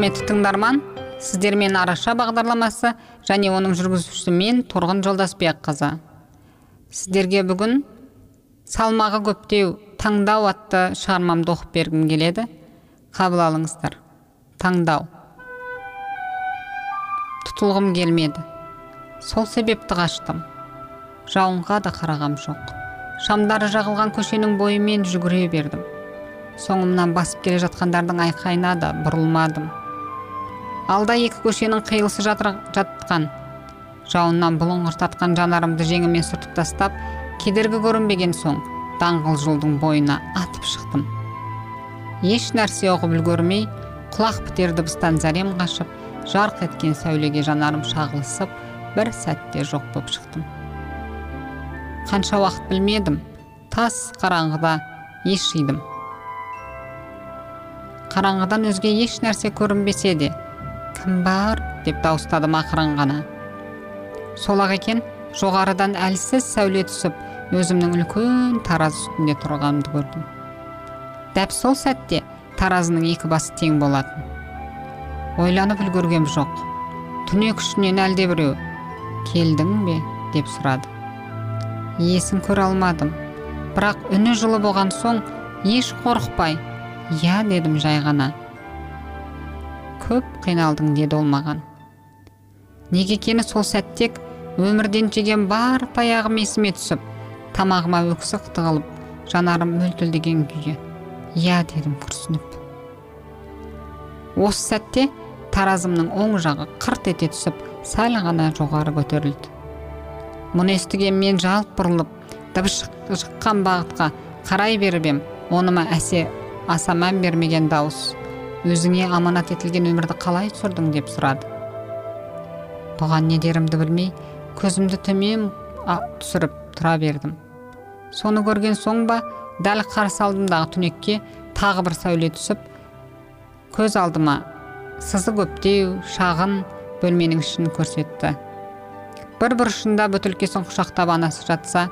құрметті тыңдарман сіздермен араша бағдарламасы және оның жүргізушісі мен торғын жолдасбекқызы сіздерге бүгін салмағы көптеу таңдау атты шығармамды оқып бергім келеді. Қабыл алыңыздар. Таңдау. Тұтылғым келмеді. Сол себепті қаштым. Жауынға да қарағам жоқ. Шамдары жағылған көшенің бойымен жүгіре бердім. Соңымнан басып келе жатқандардың айқайына да бұрылмадым. Алда екі көшенің қиылысы жатыр, жатқан. Жауыннан бұлыңғыр жанарымды жеңімен сүртіп тастап кедергі көрінбеген соң даңғыл жолдың бойына атып шықтым. Еш нәрсе оқып үлгермей құлақ бітер дыбыстан зәрем қашып жарқ еткен сәулеге жанарым шағылысып бір сәтте жоқ болып шықтым. Қанша уақыт білмедім тас қараңғыда ес жидым. Қараңғыдан өзге еш нәрсе көрінбесе де кім бар деп дауыстадым ақырын ғана. Сол ақ екен жоғарыдан әлсіз сәуле түсіп өзімнің үлкен тараз үстінде тұрғанымды көрдім. Дәп сол сәтте таразының екі басы тең болатын. Ойланып үлгергем жоқ. Түнек ішінен әлдебіреу келдің бе? деп сұрады. Есін көре алмадым. Бірақ үні жылы болған соң еш қорықпай иә дедім жай ғана. Көп қиналдың деді ол маған. Неге екені сол сәтте өмірден жеген бар таяғым есіме түсіп тамағыма өксік тығылып жанарым мөлтілдеген күйі иә дедім күрсініп. Осы сәтте таразымның оң жағы қырт ете түсіп сәл ғана жоғары көтерілді. Мұны естіген мен жалт бұрылып дыбыс шыққан бағытқа қарай беріп ем оныма әсе аса мән бермеген дауыс. Өзіңе аманат етілген өмірді қалай түсірдің деп сұрады. Бұған не дерімді білмей көзімді төмен түсіріп тұра бердім. Соны көрген соң ба дәл қарсы алдымдағы түнекке тағы бір сәуле түсіп көз алдыма сызы көптеу шағын бөлменің ішін көрсетті. Бір бұрышында бөтелкесін құшақтап анасы жатса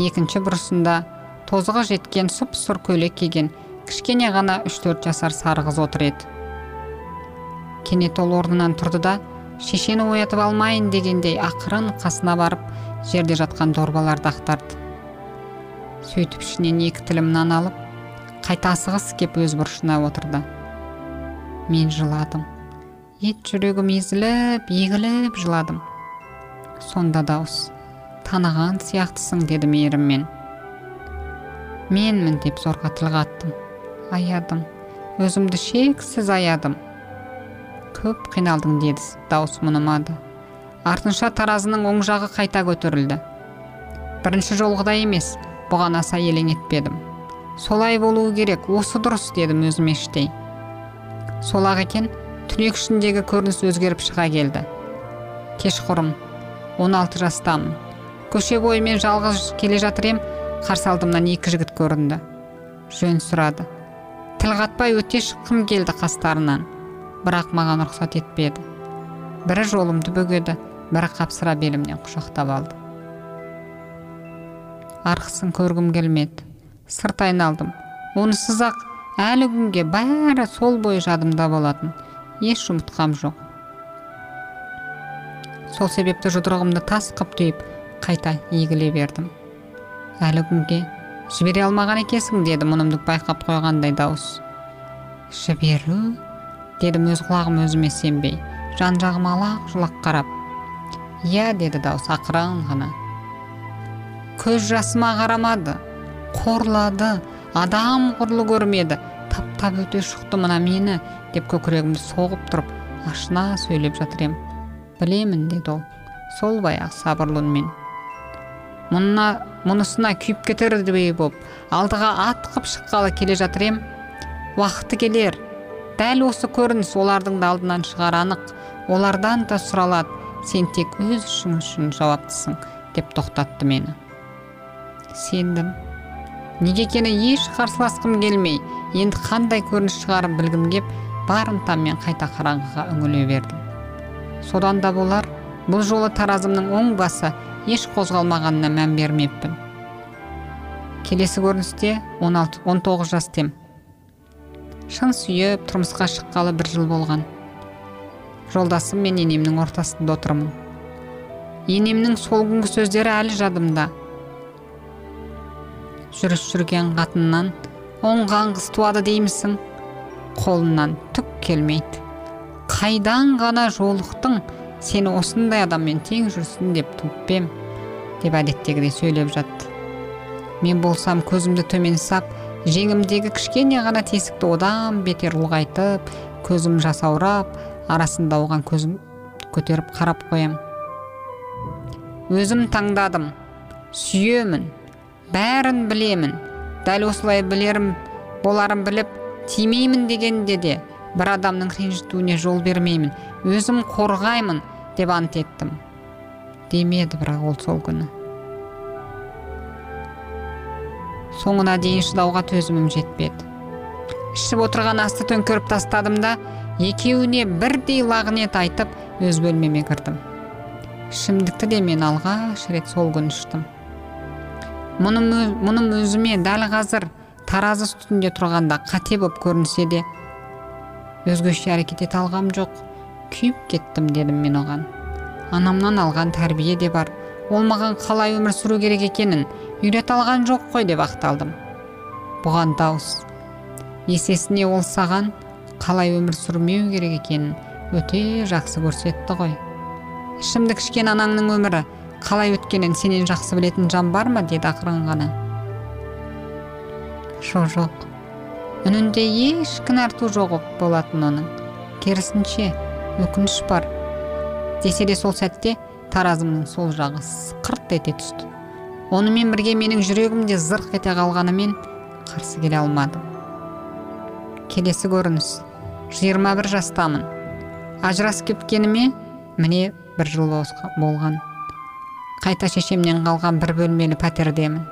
екінші бұрышында тозығы жеткен сұп сұр көйлек киген кішкене ғана үш төрт жасар сары қыз отыр еді. Кенет ол орнынан тұрды да шешені оятып алмайын дегендей ақырын қасына барып жерде жатқан дорбаларды ақтарды. Сөйтіп ішінен екі тілім нан алып қайта асығыс кеп өз бұрышына отырды. Мен жыладым. Ет жүрегім езіліп егіліп жыладым. Сонда дауыс таныған сияқтысың деді мейіріммен. Менмін деп зорға тіл қаттым. Аядым. Өзімді шексіз аядым. Көп қиналдың деді дауыс мұнымады. Артынша таразының оң жағы қайта көтерілді. Бірінші жолғыдай емес бұған аса елең етпедім. Солай болуы керек осы дұрыс дедім өзіме іштей сол ақ екен түнек ішіндегі көрініс өзгеріп шыға келді. Кешқұрым 16 жастамын. Көше бойымен жалғыз келе жатыр ем қарсы алдымнан екі жігіт көрінді. Жөн сұрады. Тіл қатпай өте шыққым келді қастарынан. Бірақ маған рұқсат етпеді. Бірі жолымды бөгеді бірі қапсыра белімнен құшақтап алды. Арқысын көргім келмеді. Сырт айналдым. Онысыз ақ әлі күнге бәрі сол бойы жадымда болатын. Еш ұмытқам жоқ. Сол себепті жұдырығымды тас қып түйіп қайта егіле бердім. Әлі күнге жібере алмаған екенсің деді мұнымды байқап қойғандай дауыс. Жіберу? дедім өз құлағым өзіме сенбей. Жан жағыма алақ жұлақ қарап. Иә деді дауыс ақырын ғана. Көз жасыма қарамады қорлады адам құрлы көрмеді. Таптап өте шықты мына мені деп көкірегімді соғып тұрып ашына сөйлеп жатыр ем. Білемін деді ол. Сол баяғы сабырлы үнмен мұнына мұнысына күйіп кетердей боп алдыға атқып шыққалы келе жатыр ем. Уақыты келер. Дәл осы көрініс олардың да алдынан шығар анық. Олардан да сұралады сен тек өз үшін үшін жауаптысың деп тоқтатты мені. Сендім. Неге екені еш қарсыласқым келмей енді қандай көрініс шығарып білгім кеп бар ынтаммен қайта қараңғыға үңіле бердім. Содан да болар бұл жолы таразымның оң басы еш қозғалмағанына мән бермеппін. Келесі көріністе 16, 19 жастем. Шын сүйіп тұрмысқа шыққалы бір жыл болған. Жолдасым мен енемнің ортасында отырмын. Енемнің сол күнгі сөздері әлі жадымда. Жүріс жүрген қатыннан оңған қыз туады деймісің? Қолынан түк келмейді. Қайдан ғана жолықтың сені осындай адаммен тең жүрсін деп туып ем деп әдеттегідей сөйлеп жатты. Мен болсам көзімді төмен сап жеңімдегі кішкене ғана тесікті одан бетер ұлғайтып көзім жасаурап арасында оған көзім көтеріп қарап қоям. Өзім таңдадым сүйемін бәрін білемін дәл осылай білерім боларын біліп тимеймін дегенде де бір адамның ренжітуіне жол бермеймін. Өзім қорғаймын деп ант еттім. Демеді бірақ ол сол күні. Соңына дейін шыдауға төзімім жетпеді. Ішіп отырған асты төңкеріп тастадым да екеуіне бірдей лағнет айтып өз бөлмеме кірдім. Ішімдікті де мен алғаш рет сол күні іштім. Мұным, өзіме дәл қазір таразы үстінде тұрғанда қате болып көрінсе де өзгеше әрекет ете алғам жоқ. Күйіп кеттім дедім мен оған. Анамнан алған тәрбие де бар. Ол маған қалай өмір сүру керек екенін үйрете алған жоқ қой деп ақталдым. Бұған дауыс. Есесіне ол саған қалай өмір сүрмеу керек екенін өте жақсы көрсетті ғой. Ішімдік ішкен анаңның өмірі қалай өткенін сенен жақсы білетін жан бар ма деді ақырын ғана. Жоқ жоқ. Үнінде еш кінәрту жоқ болатын оның. Керісінше өкініш бар. Десе де сол сәтте таразымның сол жағы сықырт ете түсті. Онымен бірге менің жүрегім де зырқ ете қалғанымен қарсы келе алмадым. Келесі көрініс. Жиырма бір жастамын. Ажырасып кеткеніме міне бір жыл болған. Қайта шешемнен қалған бір бөлмелі пәтердемін.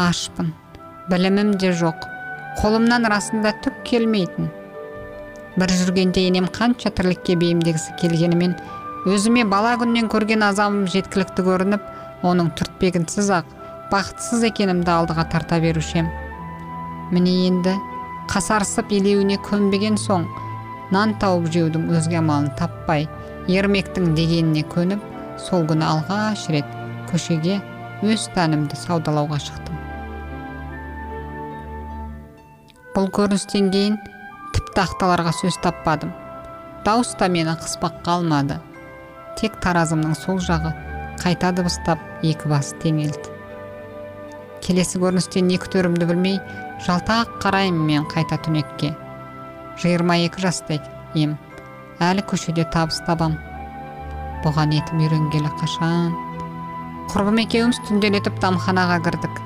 Ашпын. Білімім де жоқ. Қолымнан расында түк келмейтін. Бір жүргенде енем қанша тірлікке бейімдегісі келгенімен өзіме бала күннен көрген азабым жеткілікті көрініп оның түртпегінсіз ақ бақытсыз екенімді алдыға тарта беруші ем міне енді қасарысып илеуіне көнбеген соң нан тауып жеудің өзге амалын таппай ермектің дегеніне көніп сол күні алғаш рет көшеге өз тәнімді саудалауға шықтым. Бұл көріністен кейін тіпті ақталарға сөз таппадым. Дауыс та мені қыспаққа алмады. Тек таразымның сол жағы қайта дыбыстап екі басы теңелді. Келесі көріністен не күтерімді білмей жалтақ қараймын мен қайта түнекке. Жиырма екі жаста ем. Әлі көшеде табыс табам. Бұған етім үйренгелі қашан? Құрбым екеуміз түнделетіп тамханаға кірдік.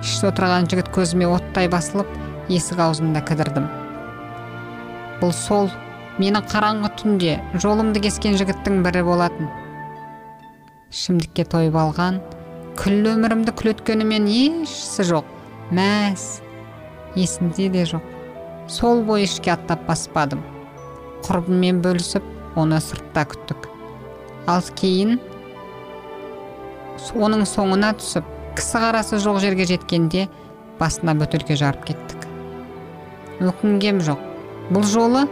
Іште отырған жігіт көзіме оттай басылып есік аузында кідірдім. Бұл сол мені қараңғы түнде жолымды кескен жігіттің бірі болатын. Ішімдікке тойып алған күллі өмірімді күлеткенімен ешсі жоқ мәз есінде де жоқ. Сол бойы ішке аттап баспадым. Құрбыммен бөлісіп оны сыртта күттік. Ал кейін оның соңына түсіп кісі қарасы жоқ жерге жеткенде басына бөтелке жарып кеттік. Өкінгем жоқ. Бұл жолы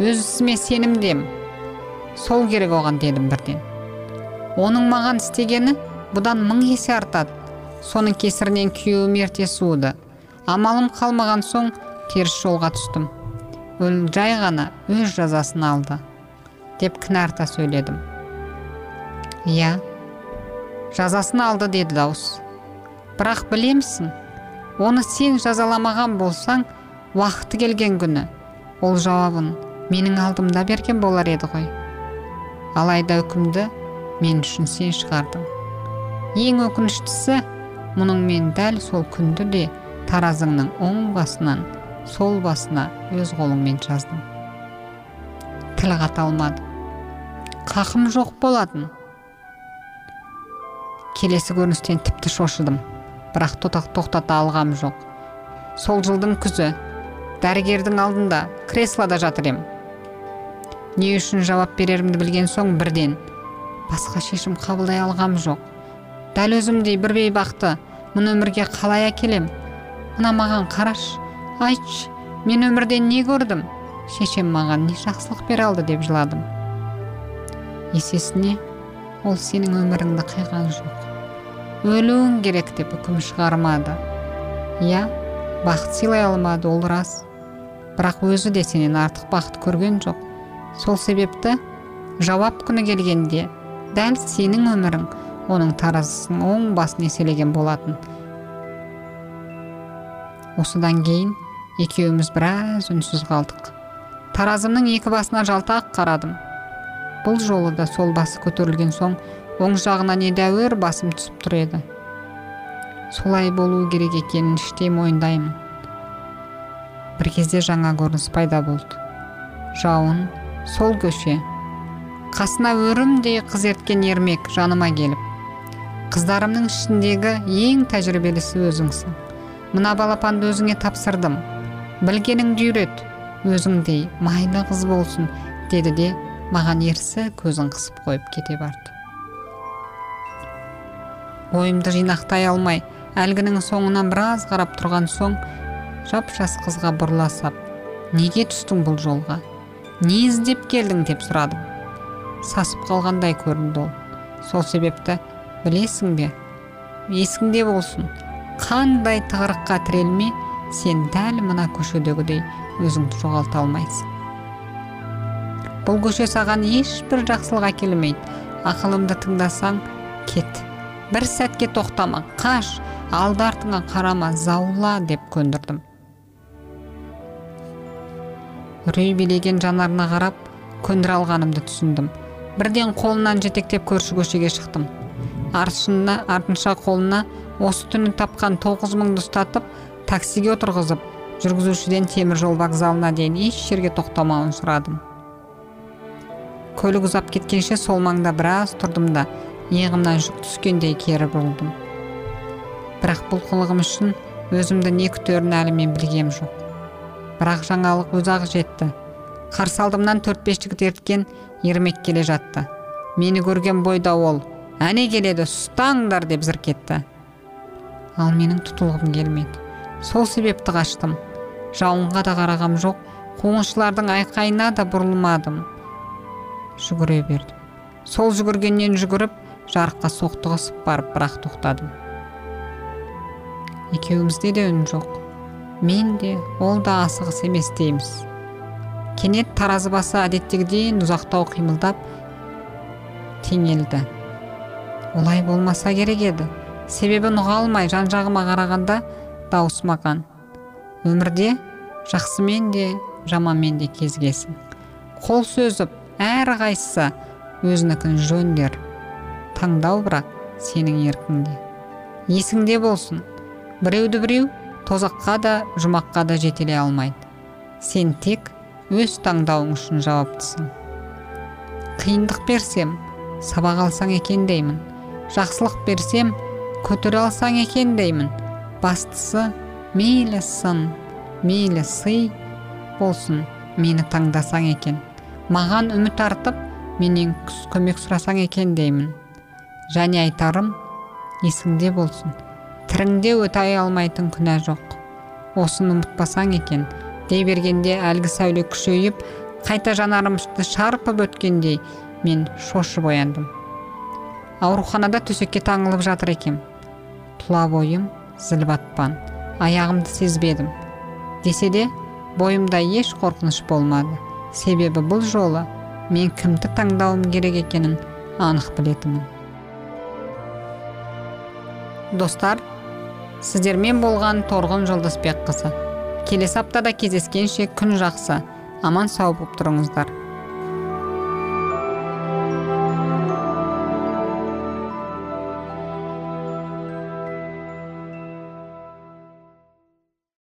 өз ісіме сенімдем сол керек оған дедім бірден. Оның маған істегені бұдан мың есе артады. Соның кесірінен күйеуім ерте суыды. Амалым қалмаған соң теріс жолға түстім. Ол жай ғана өз жазасын алды деп кінәрта сөйледім. Иә жазасын алды деді дауыс. Бірақ білемісің оны сен жазаламаған болсаң уақыты келген күні ол жауабын менің алдымда берген болар еді ғой. Алайда үкімді мен үшін сен шығардың. Ең өкініштісі мұның мен дәл сол күнді де таразыңның оң басынан сол басына өз қолыңмен жаздым тіл қата алмады. Қақым жоқ болатын. Келесі көріністен тіпті шошыдым. Бірақ тоқтата алғам жоқ. Сол жылдың күзі дәрігердің алдында креслода жатыр ем. Не үшін жауап берерімді білген соң бірден. Басқа шешім қабылдай алғам жоқ. Дәл өзімдей бір бейбақты мұны өмірге қалай әкелем? Мына маған қараш айтшы мен өмірден не көрдім? Шешем маған не жақсылық бере алды деп жыладым. Есесіне ол сенің өміріңді қиған жоқ. Өлуің керек деп үкім шығармады. Иә бақыт сыйлай алмады ол рас. Бірақ өзі де сенен артық бақыт көрген жоқ. Сол себепті жауап күні келгенде дәл сенің өмірің оның таразысын оң басын еселеген болатын. Осыдан кейін екеуміз біраз үнсіз қалдық. Таразымның екі басына жалтақ қарадым. Бұл жолы да сол басы көтерілген соң оң жағына недәуір басым түсіп тұр еді. Солай болуы керек екенін іштей мойындаймын. Бір кезде жаңа көрініс пайда болды. Жауын сол көше. Қасына өрімдей қыз ерткен ермек жаныма келіп. Қыздарымның ішіндегі ең тәжірибелісі өзіңсің. Мына балапанды өзіңе тапсырдым. Білгеніңді үйрет. Өзіңдей майлы қыз болсын деді де маған ерсі көзін қысып қойып кете барды. Ойымды жинақтай алмай әлгінің соңынан біраз қарап тұрған соң жап жас қызға бұрыла сап неге түстің бұл жолға? Не іздеп келдің? деп сұрадым. Сасып қалғандай көрінді ол. Сол себепті білесің бе? Есіңде болсын. Қандай тығырыққа тірелме сен дәл мына көшедегідей өзіңді жоғалта алмайсың бұл көше саған ешбір жақсылық әкелмейді. Ақылымды тыңдасаң кет. Бір сәтке тоқтама қаш! Алды артыңа қарама заула деп көндірдім. Үрей билеген жанарына қарап көндіре алғанымды түсіндім. Бірден қолынан жетектеп көрші көшеге шықтым. Артышына артынша қолына осы түні тапқан тоғыз мыңды ұстатып таксиге отырғызып жүргізушіден темір жол вокзалына дейін еш жерге тоқтамауын сұрадым. Көлік ұзап кеткенше сол маңда біраз тұрдым да иығымнан жүк түскендей кері бұрылдым бірақ бұл қылығым үшін өзімді не күтерін әлі мен білгем жоқ. Бірақ жаңалық өзі ақ жетті. Қарсы алдымнан төрт бес жігіт ерткен ермек келе жатты. Мені көрген бойда ол әне келеді ұстаңдар! деп зырк етті ал менің тұтылғым келмеді. Сол себепті қаштым. Жауынға да қарағам жоқ қуғыншылардың айқайына да бұрылмадым. Жүгіре бердім. Сол жүгіргеннен жүгіріп жарыққа соқтығысып барып бірақ тоқтадым. Екеумізде де үн жоқ. Мен де ол да асығыс емес дейміз. Кенет таразы басы әдеттегіден ұзақтау қимылдап теңелді. Олай болмаса керек еді. Себебін ұға алмай жан жағыма қарағанда дауыс маған. Өмірде жақсымен де жаманмен де кезгесін қол сөзіп әрқайсысы өзінікін жөндер таңдау бірақ сенің еркіңде. Есіңде болсын. Біреуді біреу тозаққа да жұмаққа да жетелей алмайды. Сен тек өз таңдауың үшін жауаптысың. Қиындық берсем сабақ алсаң екен деймін. Жақсылық берсем көтере алсаң екен деймін. Бастысы мейлі сын мейлі сый болсын мені таңдасаң екен. Маған үміт артып менен көмек сұрасаң екен деймін. Және айтарым есіңде болсын. Тіріңде өтай алмайтын күнә жоқ. Осыны ұмытпасаң екен дей бергенде әлгі сәуле күшейіп қайта жанарымды шарпып өткендей мен шошып ояндым. Ауруханада төсекке таңылып жатыр екем. Тұла бойым зіл батпан аяғымды сезбедім. Десе де бойымда еш қорқыныш болмады. Себебі бұл жолы мен кімді таңдауым керек екенін анық білетінмін. Достар сіздермен болған торғын жұлдызбекқызы келесі аптада кездескенше күн жақсы. Аман сау болып тұрыңыздар.